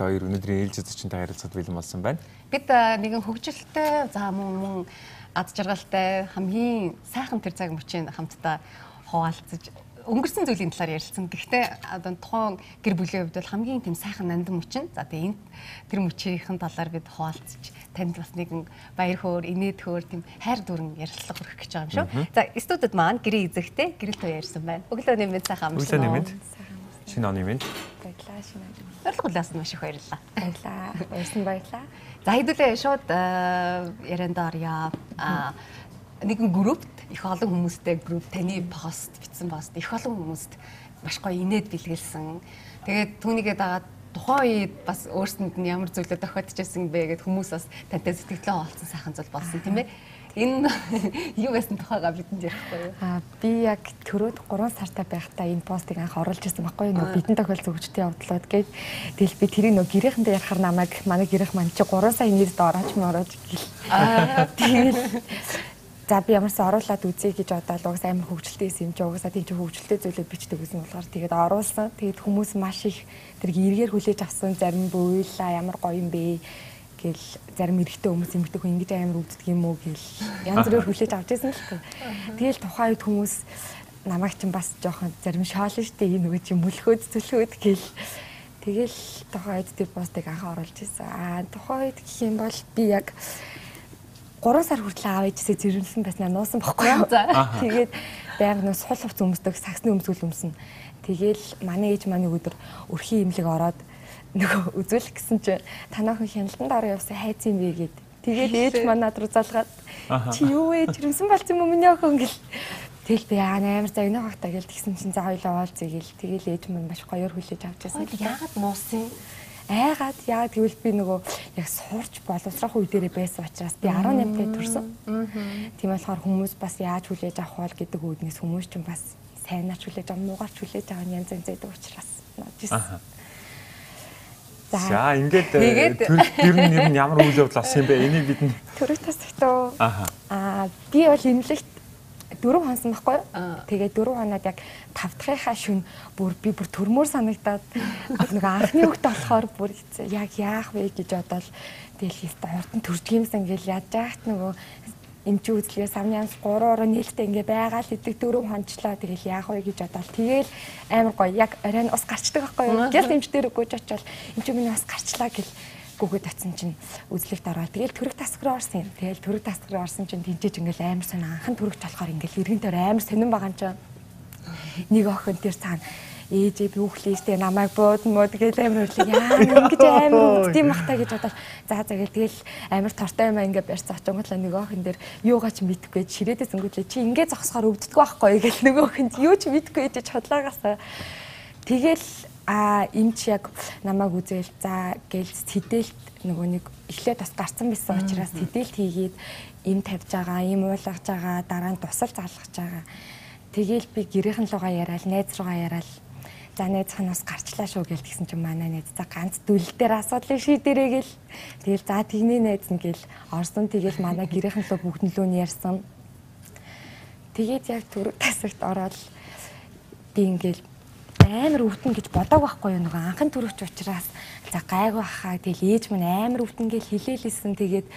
та хоёр өнөөдрийн ээлж зочинтой харилцаад бэлэн болсон байна. Бид нэгэн хөгжилтэй за мөн ад жаргалтай хамгийн сайхан тэр цаг мөчийн хамтдаа хуваалцаж өнгөрсөн зүйлийн талаар ярилцсан. Гэхдээ одоо тухайн гэр бүлийн хувьд бол хамгийн тийм сайхан нандин мөчин. За тэгээ энэ тэр мөчийн талаар бид хуваалцаж танд бас нэгэн баяр хөөр, инээд хөөр тийм хайр дүрэн ярилцлага өргөх гэж байгаа юм шүү. За студид маань гэрээ эзэгтэй гэрэл тоо ярьсан байна. Өглөө нэмэд сайхан амарсан. Өглөө нэмэд. Шинэ оны минь. Баярлалаа шинэ оны. Урилгуулаас нь маш их баярлалаа. Баярлалаа. Уурсан баярлалаа. За хэдүүлээ шууд ярианд орё. Аа нэгэн группт их олон хүмүүстэй групп таны пост бичсэн пост их олон хүмүүст маш гоё инээд бэлгэлсэн. Тэгээд түүнийгээ дагаад тухайн үед бас өөрсөнд нь ямар зүйлүүд тохиолдчихсэн бэ гэд хүмүүс бас тантай сэтгэлээ олцсон сайхан зүйл болсон тийм ээ. Энэ юу байсан тухайгаа бидэнд ярихгүй юу? Аа би яг төрөөд 3 сартай байхдаа энэ постыг анх оруулж ирсэн байхгүй юу? Бидний тохиолдсон хөгжтийн явдлууд гээд тэгэл би тэрийг нөө гэрээхэндээ ярахаар намайг манай гэрэх маань чи 3 сая нэрд орооч мөрөөж гэл. Аа тэгэл За би ямарсаа оруулаад үзье гэж бодоод угс амар хөвгөлтэй юм чи угсаа тийч хөвгөлтэй зүйлүүд бичдэг гэсэн болохоор тэгээд оруулсан. Тэгээд хүмүүс маш их тэр эргээр хүлээж авсан зарим буула ямар гоё юм бэ гэл зарим эрэгтэй хүмүүс эмэгтэй хүн ингэж амар үздэг юм уу гэл янз бүрээр хүлээж авч ирсэн л дээ. Тэгэл тухайн үед хүмүүс намайг чинь бас жоохон зарим шоолн штэ энэ нөгөө чи мөлхөөд цөлхөөд гэл тэгэл тухайн үед тэр постыг анх оруулж ирсэн. Аа тухайн үед гэх юм бол би яг 3 сар хүртэл аав ээжээсээ зэрэмсэн байснаа нуусан бохгүй юу. Тэгээд байнга нөө сул хувц өмсдөг, саксны өмсгөл өмснө. Тэгээл манай ээж манай өдөр өрхийн имлэг ороод нөгөө үзүүлэх гэсэн чинь танаахан хяналтанд ороо явсан хайц юм бэ гэд. Тэгээд ээж манад руу залгаад чи юу вэ? Жирэмсэн болсон юм уу миний охин гэл. Тэгэл би аа амар за энэ хагтаа гэл тэгсэн чинь за хоёлоо оолцъя гэл. Тэгэл ээж мань маш гоёор хүлээж авч байсан. Яагаад нуусан? айгаад яа тэгвэл би нөгөө яг сурч боловсрох үе дээрээ байсан учраас би 18 дэх төрсөн. Тийм болохоор хүмүүс бас яаж хүлээж авах вэ гэдэг үүднээс хүмүүс ч бас сайнаач хүлээж авах, муугаарч хүлээж авах янз янз байдаг учраас нодис. За ингээд тэр тэр нь ер нь ямар үйл явдал болсон юм бэ? Энийг бид нь төрөг тасагтаа. Аа би бол имлэгт дөрөв хонсон байхгүй юу? Тэгээд дөрөв хоноод яг тав дахьынхаа шүн бүр би бүр төрмөр санагдаад нэг анхны хөвгт болохоор бүр яг яах вэ гэж бодоод тэгэл хэвээр хурдан төрдөг юмсан гэл яаж яахт нөгөө эмчи үзлээ савны амс 3 ороо нээлттэй ингээ байгаа л идэг дөрөв хончлоо тэгэл яах вэ гэж бодоод тэгэл амар гоё яг оройн ус гарчдаг байхгүй юу? Гэл эмч дээр өгөөж очивол эмчи миний ус гарчлаа гэл гүгэд очсон чинь үзлэгт ороод тэгэл төрөг тасаг руу орсон юм. Тэгэл төрөг тасаг руу орсон чинь тэнцэж ингээл амар сонь анхан төрөгч болохоор ингээл иргэнтээр амар сонирн байгаа юм чинь. Нэг охин тэр цаана ээжээ би үхлээстэй намайг бууд мод гэл амар хөрлөг яа ингэж амар үгдэм бахта гэж бодоод за за гэл тэгэл амар тортой юм ингээ барьсан очонготлоо нэг охин дээр юугаа ч мэдхгүй ширээдээс өнгөтлөө чи ингээ зогсохоор өвддөг байхгүй гэл нөгөө охин юу ч мэдгүй гэж хотлаагаас тэгэл а эмч яг намайг үзэл за гээл сэдэлт нөгөө нэг эхлээд бас гарцсан байсан учраас сэдэлт хийгээд им тавьж байгаа, им уулгаж байгаа, дараа нь тусал залгаж байгаа. Тэгээл би гэрийнхэн лугаа яриад, найз руугаа яриад за найзхан бас гарчлаа шүү гэл тэгсэн чинь манай найз за ганц дүл дээр асуудлыг шийдэрэй гэл. Тэгэл за тэгний найз нь гэл орсон. Тэгэл манай гэрийнхэн луг бүгдэн лөө нь ярьсан. Тэгээд яг төрөг тасагт ороод би ингээл амар өвдөн гэж бодог байхгүй юу? Нөгөө анхан төрөвч учраас за гайгүй хаа тэгэл ээж минь амар өвдөн гэж хэлээлсэн тэгээд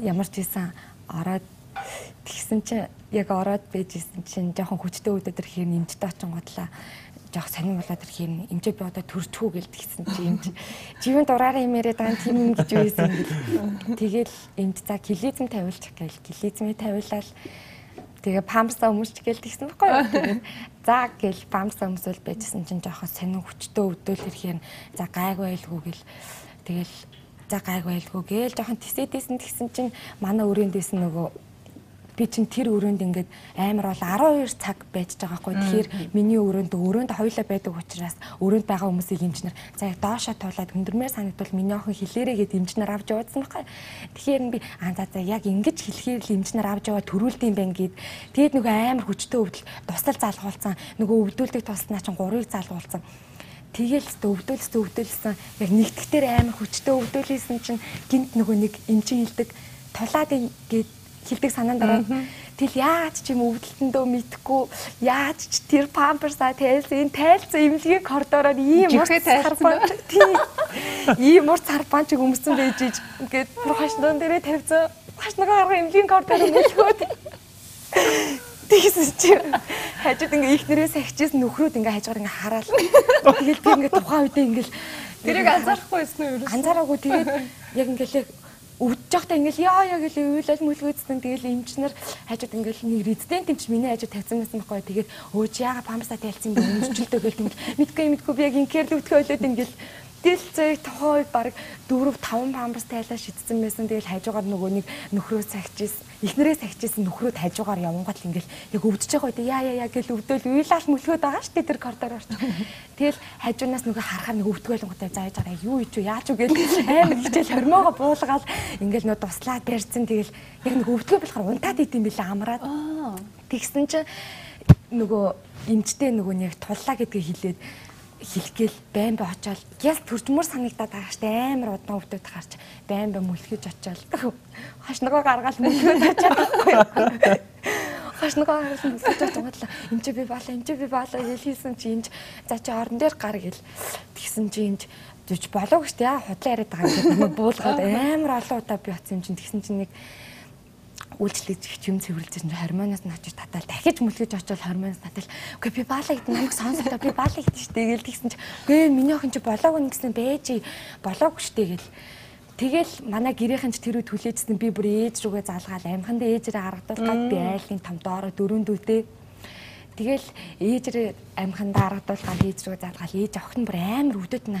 ямар ч ийсэн ороод тэгсэн чинь яг ороод байжсэн чинь жоохон хүчтэй тэр хэр нэмжтэй очин готлаа жоох сонирн болоод тэр хэр эмчээ би одоо төрчихүү гэл тэгсэн чи эмч живэн дураараа юм яриад байгаа юм гэж байсан гэл тэгэл эмч за килизм тавиулчих гээл. Килизмээ тавиулаад Тэгээ памперсаа өмсч гээл тэгсэн байхгүй юу. За гээл памперсаа өмсөл байжсэн чинь жоохон сонин хүчтэй өвдөөл ирэхээр за гайг байлгүй гэл тэгэл за гайг байлгүй гээл. Жоохон тисэдээсэн тэгсэн чинь манай өрөөнд дэсэн нөгөө би чинь тэр өрөөнд ингээд амар бол 12 цаг байж байгаа хгүй. Тэгэхээр миний өрөөнд өрөөнд хоёлаа байдаг учраас өрөөнд байгаа хүмүүсийг эмчнэр за яг доошоо туулаад хүндэрмээр санагдвал миний охин хилээрээ гэд эмчнэр авч явуулсан байхгүй. Тэгэхээр би аа за за яг ингэж хэлэхээр л эмчнэр авч яваа төрүүлдэм байх гээд тэгэд нөгөө амар хүчтэй өвдөл тусал залгуулсан нөгөө өвдөлтөг туснаа чинь гурыг залгуулсан. Тэгэл ч өвдөлс өвдөлсөн яг нэгтгэхтэр амар хүчтэй өвдөлсэн чинь гинт нөгөө нэг эмчин хилдэг тулаад гээд хилдэг санаанд ороод Тэгэл яаж ч юм өвдөлтөндөө мэдхгүй яаж ч тэр памперсаа тайлсан тайлсан имлэгийн коридороор ийм урт сарбан тийм ийм урт сарбан чиг өмсөн байж иж ингээд профешнл дээрээ тавьсан хашнагаа гарга имлэгийн коридороор мөлхөөд. Тэгсэн чи хажууд ингээ их нэрээс ахижсэн нөхрүүд ингээ хажгаар ингээ хараал. Тэгэл би ингээ тухайн үедээ ингээ тэрийг анзаарахгүй байсан уу юу? Анзаараагүй. Тэгээд яг ингээ өвдөж байхдаа ингээл яа яа гэл уйлал мүлгөөдсөн тэгэл эмчнэр хажууд ингээл нэг резидент эмч миний хажууд тавьсан байсан байхгүй тэгээд өөч яага памперсаа тайлцсан юм бэ өмчлөлтөө гэл мэдгүй мэдгүй би яг инкер өвдөхөө ойлоод ингээл Тэгэл зэрэг тохоо баг 4 5 памперс тайлаа шидсэн байсан. Тэгэл хажуугаар нөгөө нэг нөхрөө цагчээс эхнэрээ цагчээс нөхрөөд хажуугаар явангат ингээл яг өвдөж байгаа үед яа яа яа гэл өвдөөл уйлал мөлхөөд байгаа штэ тэр коридороор ч. Тэгэл хажуунаас нөгөө харахаар нэг өвдгөөлөнгөтэй зааж байгаа юу ич юу яаж юу гэл амар хичээл хормоогоо буулгаад ингээл нөгөө туслаад барьсан. Тэгэл яг нэг өвдгөө болохоор унтаад идэм билээ амраад. Тэгсэн чинь нөгөө эмчтэй нөгөө нэг туллаа гэдгийг хэлээд хэлгээл байн бай очоод яс төрчмөр санагдаад байгаа штэ амар удаан өвдөд гарч байн бай мүлхэж очоод хашнагоо гаргаад мүлхэж очоод хашнагоо гаргаад мүлхэж очоод энэ чи би баала энэ чи би баала гэж хэлсэн чи энэ за чи орон дээр гар гэл тэгсэн чи энэ зүж болов гэжтэй худлаа яриад байгаа юм буулгаад амар олон удаа би оцсон юм чинь тэгсэн чи нэг үйлчлэгч юм цэвэрлж чинь хормоноос нь очиж татал дахиж мүлгэж очил хормоноос татал үгүй би баалаа гэдэг намайг сонсохдоо би баалаа гэдэг штэ гээл тэгсэн чи үгүй миний охин чи болоог нь гэсэн бэж болоог штэ гэл. Тэгэл манай гэрийнхэн ч тэр үе түлээжсэн би бүр ээж рүүгээ залгаал амханд ээжрээ харагдал гад би айлын том доороо дөрөв дүүтэй Тэгэл ээжрээ амхандаа аргадуулгаад ээж рүү заалгаал ээж охин бүр амар өвдөд на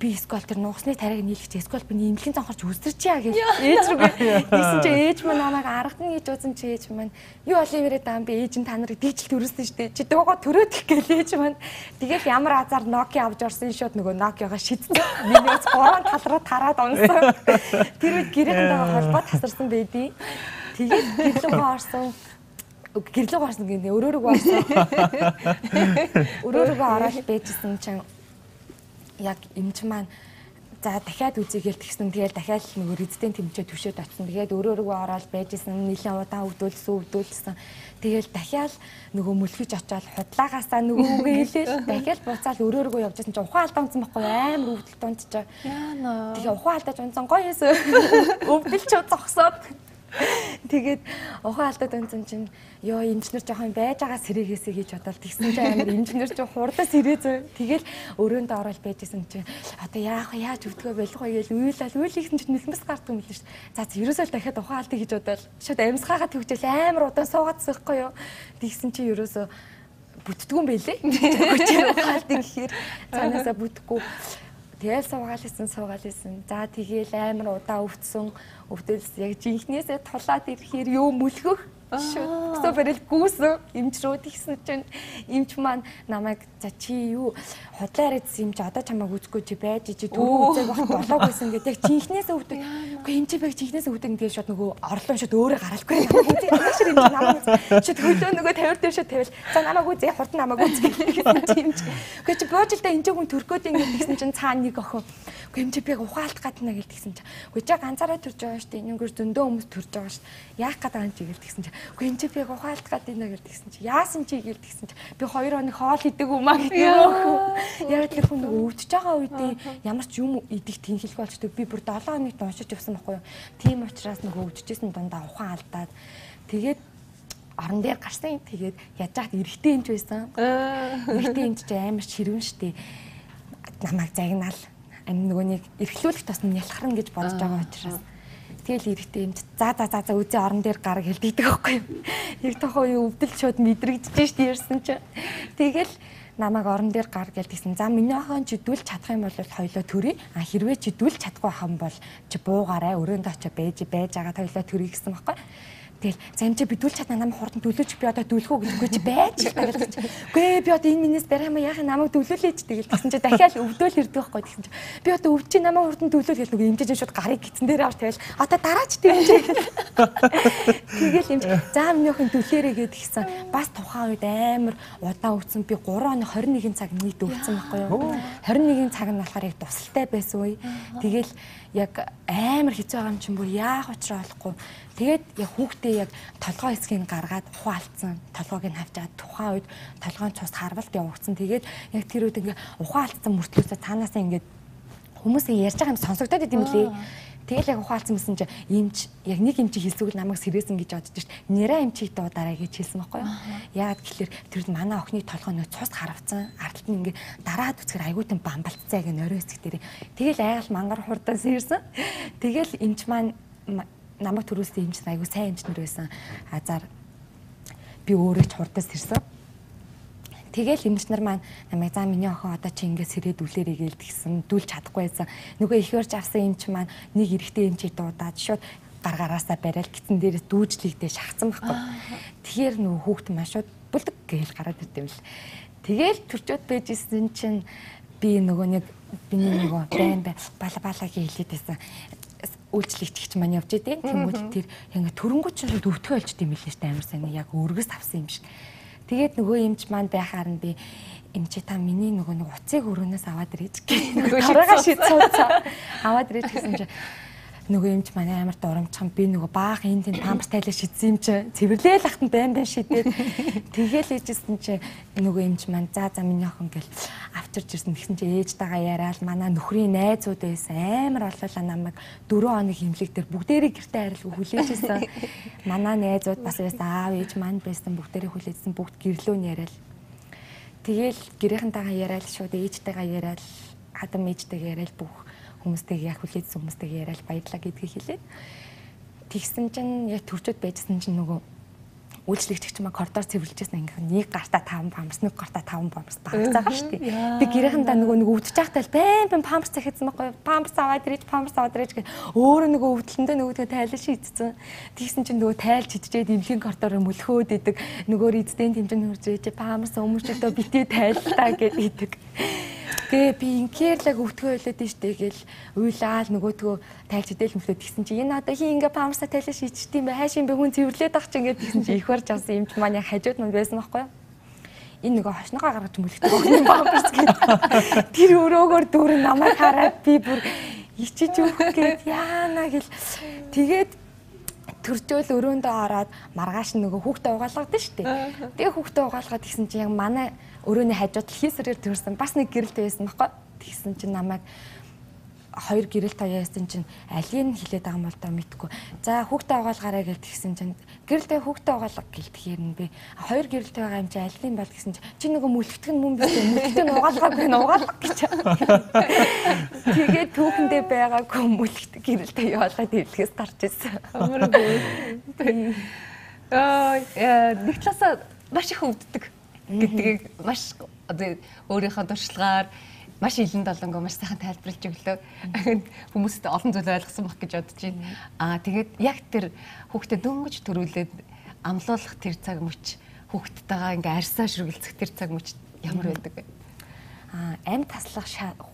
би скол тэр нуусны тариг нийлгч скол би имлэгийн цонхорч үзэрч яа гэж ээж рүү гэсэн чи ээж маань намайг аргадна гэж үзэн чи ээж маань юу оливерээ даам би ээж нь та нарыг дижил төрөсөн штэ чи дуугаа төрөөдөх гээл ээж маань тэгэл ямар азар Nokia авч орсон шууд нөгөө Nokia-га шидсэн. Миний гурван тал руу тараад унсан. Тэр үед гэрээтэйгээ холбоо тасарсан байдیں۔ Тэгээд гэрлүүгөө орсон гэрлэг гарсан гэнэ өрөөрөг гарсан. Өрөөрөг ороод байжсэн чинь яг эмч маань за дахиад үзье гээл тэгсэн. Тэгээд дахиад нөгөө резидент тэмчээ төвшөөд очсон. Тэгээд өрөөрөг ороод байжсэн. Нилээ удаан өвдүүлсэн, өвдүүлсэн. Тэгээд дахиад нөгөө мүлхэж очоод худлаагаасаа нөгөөгээ хэлээл дахиад буцаал өрөөргөө явж байсан чинь ухаан алдаа унсан байхгүй амар өвдөлт унтчих. Яа нөө. Тэгээ ухаан алдаж унсан гоё эсэ. Өвдөлч зогсоод Тэгээд ухаан алдаад өнцөн чинь ёо инженер жоохон байж байгаа сэрээгээсэй гэж бодоод тэгсэн чинь амар инженер чинь хурдаа сэрээ зөө. Тэгэл өрөөндөө ороод байжсэн чинь одоо яах вэ яаж өвдгөө болох вэ гэж уйлал уйлихсэн чинь нэлмэс гардгүй юм л шүү. За ерөөсөө л дахиад ухаан алдаа гэж бодоод шууд амьсгаагаа төвчэл амар удаан суугаадсан байхгүй юу. Тэгсэн чинь ерөөсөө бүтдгүү юм байлээ. Ухаан алдаа гэхээр цаанаасаа бүтэхгүй Тэгэл суугаал исэн суугаал исэн. За тэгээл амар удаа өвдсөн. Өвдөлс яг жинхнээсээ тулаад ирэхээр юу мүлгөх барил гүйсэн. Эмч рүү тэгсэн чинь. Эмч маань намайг за чи юу? Худлаа яриадсан юм чи одоо чамайг үзэхгүй чи байж чи түрүү үзэг бах болоог байсан гэдэг яг жинхнээс өвдөг. Үгүй эмч байг жинхнээс өвдөг гэдэг шууд нөгөө орлоо шууд өөрөө гаралгүй намайг үзээ. Яашир эмч намайг шууд хөлөө нөгөө тавир дээр шууд тавил. За намайг үзээ хурд намайг үзээ гэсэн чи эмч. Үгүй чи буужилдаа энэ хүн төрхөөд ингэ гэсэн чинь цаана нэг охин. Үгүй эмч би ухаалт гадна гэлтгсэн чи. Үгүй чи ганцаараа төрж байгаа шүү дээ. Энэгээр зөндөө хүмүүс төрж байгаа шүү. Яах гэдэг юм чи гэлтгсэн чи Үгүй энэ чи би ухаалт гад ийнэ гэдгсэн чи яасан чи гэлдгсэн чи би хоёр хоног хоол идэг юм аа гэдэг юм. Яг тэр хүн нэг өвдөж байгаа үедээ ямар ч юм идэх тэнхэлэг болчдөг би бүр 7 хоног дуушиж явсан байхгүй юу. Тийм учраас нэг өвдөжсэн дундаа ухаан алдаад тэгээд орон дээр гарсан. Тэгээд яаж яахад эргэтэй юмч байсан. Эргэтэй юмч амар ширвэн штэ. Намайг загнаал. Ам нөгөө нэг эрхлүүлэх тосн ялхарна гэж бодож байгаа учраас Тэгэл ирэхтэй юм. За за за за үзээ орон дээр гараг хэлдэгдэг байхгүй юу. Яг тохоо юу өвдөл шууд мэдрэгдэж штий ярьсан чи. Тэгэл намайг орон дээр гар гэлдгсэн. За миний охин чидүүл чадах юм бол хоёлоо төрий. А хэрвээ чидүүл чадахгүй хам бол чи буугаарай. Өрөөндөө очиж байж байж байгаа хоёлоо төрий гэсэн байхгүй юу Тэгэл за юм чи бидүүл чадна намайг хурдан дөлөөч би одоо дөлөх үү гэхгүй чи байж гэж. Үгүй би одоо энэ минээс барих юм яах намайг дөлөөлөөч тэгэл тэгсэн чи дахиад өвдөөл ирдэг байхгүй тэгсэн чи. Би одоо чи намайг хурдан дөлөөл гэж нөгөө имжиж шууд гарыг гитсэн дээр авч тавил одоо дараач чи. Тэгэл юм за миний охин дөлөөрэй гэд гисэн бас тухайн үед амар удаан өвцөн би 3 оны 21 цаг нийт өвцөн байхгүй юу? 21 цаг нь болохоор яг тусалтай байсан үе. Тэгэл яг амар хэцүү байгаа юм чинь бүр яах учраа болохгүй. Тэгээд яг хүүхдээ би яг толгой хэсгийг гаргаад ухаалцсан. Толгойг нь хавчаад тухайн үед толгойн цус харвалт явагдсан. Тэгээд яг тэр үед ингээ ухаалцсан мөртлөөсөө цаанаас ингээд хүмүүсийн ярьж байгаа юм сонсогдоод идэм лээ. Тэгэл яг ухаалцсан мэсэн чи эмч яг нэг эмч хэлсүүл намайг сэрээсэн гэж бодож шít. Нэрэ эмчийг дуудаарай гэж хэлсэн байхгүй юу? Яагаад гэхэлэр тэр манай охины толгой нөө цус харавцсан. Ардталт нь ингээ дараад үцгэр айгуутан бамбалцаа гэх нөрөө хэсэг дээр. Тэгэл айгал мангар хурдаас ирсэн. Тэгэл эмч маань намайг төрүүлсэн эмч айгуу сайн эмчнэр байсан. Азар би өөрөө ч хурдаас ирсэн Тэгэл эмчнэр маань намайг за миний охин одоо чи ингээд сэрээд үлээрэй гээл тэгсэн дүүлж чадахгүй байсан. Нөгөө их өрж авсан эмч маань нэг эрэгтэй эмчийг дуудаад шууд гаргараасаа барайл гитэн дээрээс дүүжлэгдээ шахацсан байхгүй. Тэгэхээр нөгөө хүүхд маань шууд бүлдэг гээл гараад ирдэм л. Тэгэл төрчөөд байжсэн чинь би нөгөө нэг биний нөгөө байн бай бала балагийн хэлээд байсан үйлчлэгч маань явж идэв. Тэнгүүд тэр яг төрөнгөч шууд өвтгөө олж дим билээ дээ амар сайн яг өргөс авсан юм шиг. Тэгээд нөгөө эмч маань байхаар нь би эмчээ та миний нөгөө нэг уцыг өрөөнөөс аваад ирэж гэх нөгөө шаргаа шид цууцаа аваад ирэж гэсэн чинь нөгөө эмч манай амар дурамчхан би нөгөө баах энэ тийм памперс тайлаа шидсэн юм чи цэвэрлээл ахтан байн байн шидээд. Тэгэл ээжсэн чи нөгөө эмч маань за за миний охин гэл авчирч ирсэн тэгсэн чи ээжтэйгээ яриад манай нөхрийн найзууд байсан амар олоолаа намайг 4 хоног химлэг дээр бүгдээрээ гэртээ харилгүй хүлээжсэн манай найзууд бас байсан аав ээж маань байсан бүгдээрээ хүлээжсэн бүгд гэрлөө яриад тэгэл гэрийнхэнтэйгээ яриад шууд ээжтэйгээ яриад хадам ээжтэйгээ яриад бүх хүмүүстэйг яг хүлээдсэн хүмүүстэйг яриад баярлаа гэдгийг хэлээд тэгсэн чинь яг төрчөд байжсэн чинь нөгөө үйлчлэгч чинь коридор цэвэрлэжсэн ингээ нэг гартаа 5 памперс нэг гартаа 5 памперс багцаагаа шүү дээ. Би гэрээхэндээ нөгөө нэг өвдөж байхдаа байн байн памперс захиадсан байхгүй памперс аваад ирэж памперс аваад ирэж өөрөө нөгөө өвдөлтөндөө нөгөөдгөө тайлан шийдсэн. Тэгсэн чинь нөгөө тайлж чичээд эмхийн коридороор мөлхөөд идэг нөгөөр эздэйн тэмцэн хурж ээж памперс өмөрчөлтөө битээ тайлтаа гэж идэг. Тэгээ би ингээр л өвтгөө ойлоод штэ. Гэл уйлаал нөгөөдгөө тайлж идэл мөлөө тэгсэн чи энэ одоо хин ингээ памперса тайлж шийдчих юм бэ? Хайшин бэ? Хүн цэвэрлээд ах чи ингээ тэгсэн чи их барж авсан юм ч маань яг хажууд мань байсан байхгүй юу? Энэ нөгөө хошногоо гаргаж мөлөгдөг охины памперс гэдэг. Тэр өрөөгөр дүүр намайг хараад би бүр ичиж өгөх гээд яана гэл. Тэгээд төржөөл өрөөндөө ороод маргааш нөгөө хүүхдээ угаалгадаг шүү дээ. Тэгээ хүүхдээ угаалгаад гисэн чи яг манай өрөөний хажууд хийсрээр төрсэн бас нэг гэрэлтэй байсан байхгүй. Тэгсэн чинь намайг хоёр гэрэл тоёо яасан чинь алийг хилээд байгаа юм бол та мэдгүй. За хүүхдээ угаалгаарай гэж тэгсэн чинь гэрэлтэй хүүхдээ угаалга гэлтэхээр нь би хоёр гэрэлтэй байгаа юм чи алийг бол гэсэн чинь чи нөгөө мүлгтгэн мөн биш мүлгтэн угаалгаагүй нь угаалга гэж. Тэгээд түүхэндээ байгаагүй мүлгт гэрэлтэй явуулаад хэлгээс гарч ирсэн. Амаргүй. Аа нэг талаасаа маш их өвддөг гэдгийг маш одоо өөрийнхөө туршлагаар маш илэн долонгоо маш сайхан тайлбарлаж өглөө. Хүмүүст олон зүйл ойлгосон баг гэж бодож байна. Аа тэгээд яг тэр хүүхдэд дөнгөж төрүүлээд амлуулах тэр цаг мөч хүүхдтэйгээ ингээ арьсаа шүргэлцэх тэр цаг мөч ямар байдаг вэ? Аа амь таслах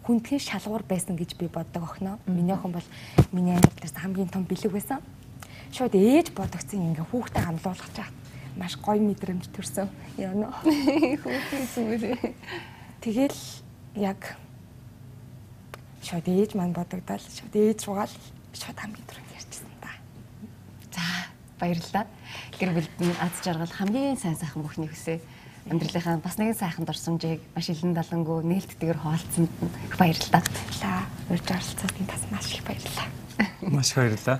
хүндхэн шалгуур байсан гэж би боддог охиноо. Миний охин бол миний англи дээр хамгийн том бэлэг байсан. Шууд ээж бодогцсон ингээ хүүхдээ амлуулах чаа. Маш гоё мэдрэмж төрсөн. Яна. Хүүхдийн зүгээр. Тэгэл яг шууд ээж маань бодогдол шууд ээж руугаал шууд хамгийн түрүүнд ярьчихсан та. За баярлалаа. Гэр бүлд аз жаргал хамгийн сайн сайхан бүхний хүсээ амьдралынхаа бас нэгэн сайхан дурсамжийг маш илэн далангуу нээлттэйгээр хуваалцсанд их баярлалаа. Баярлалаа. Урьж оролцоод энэ тас маш их баярлалаа. Маш их баярлалаа.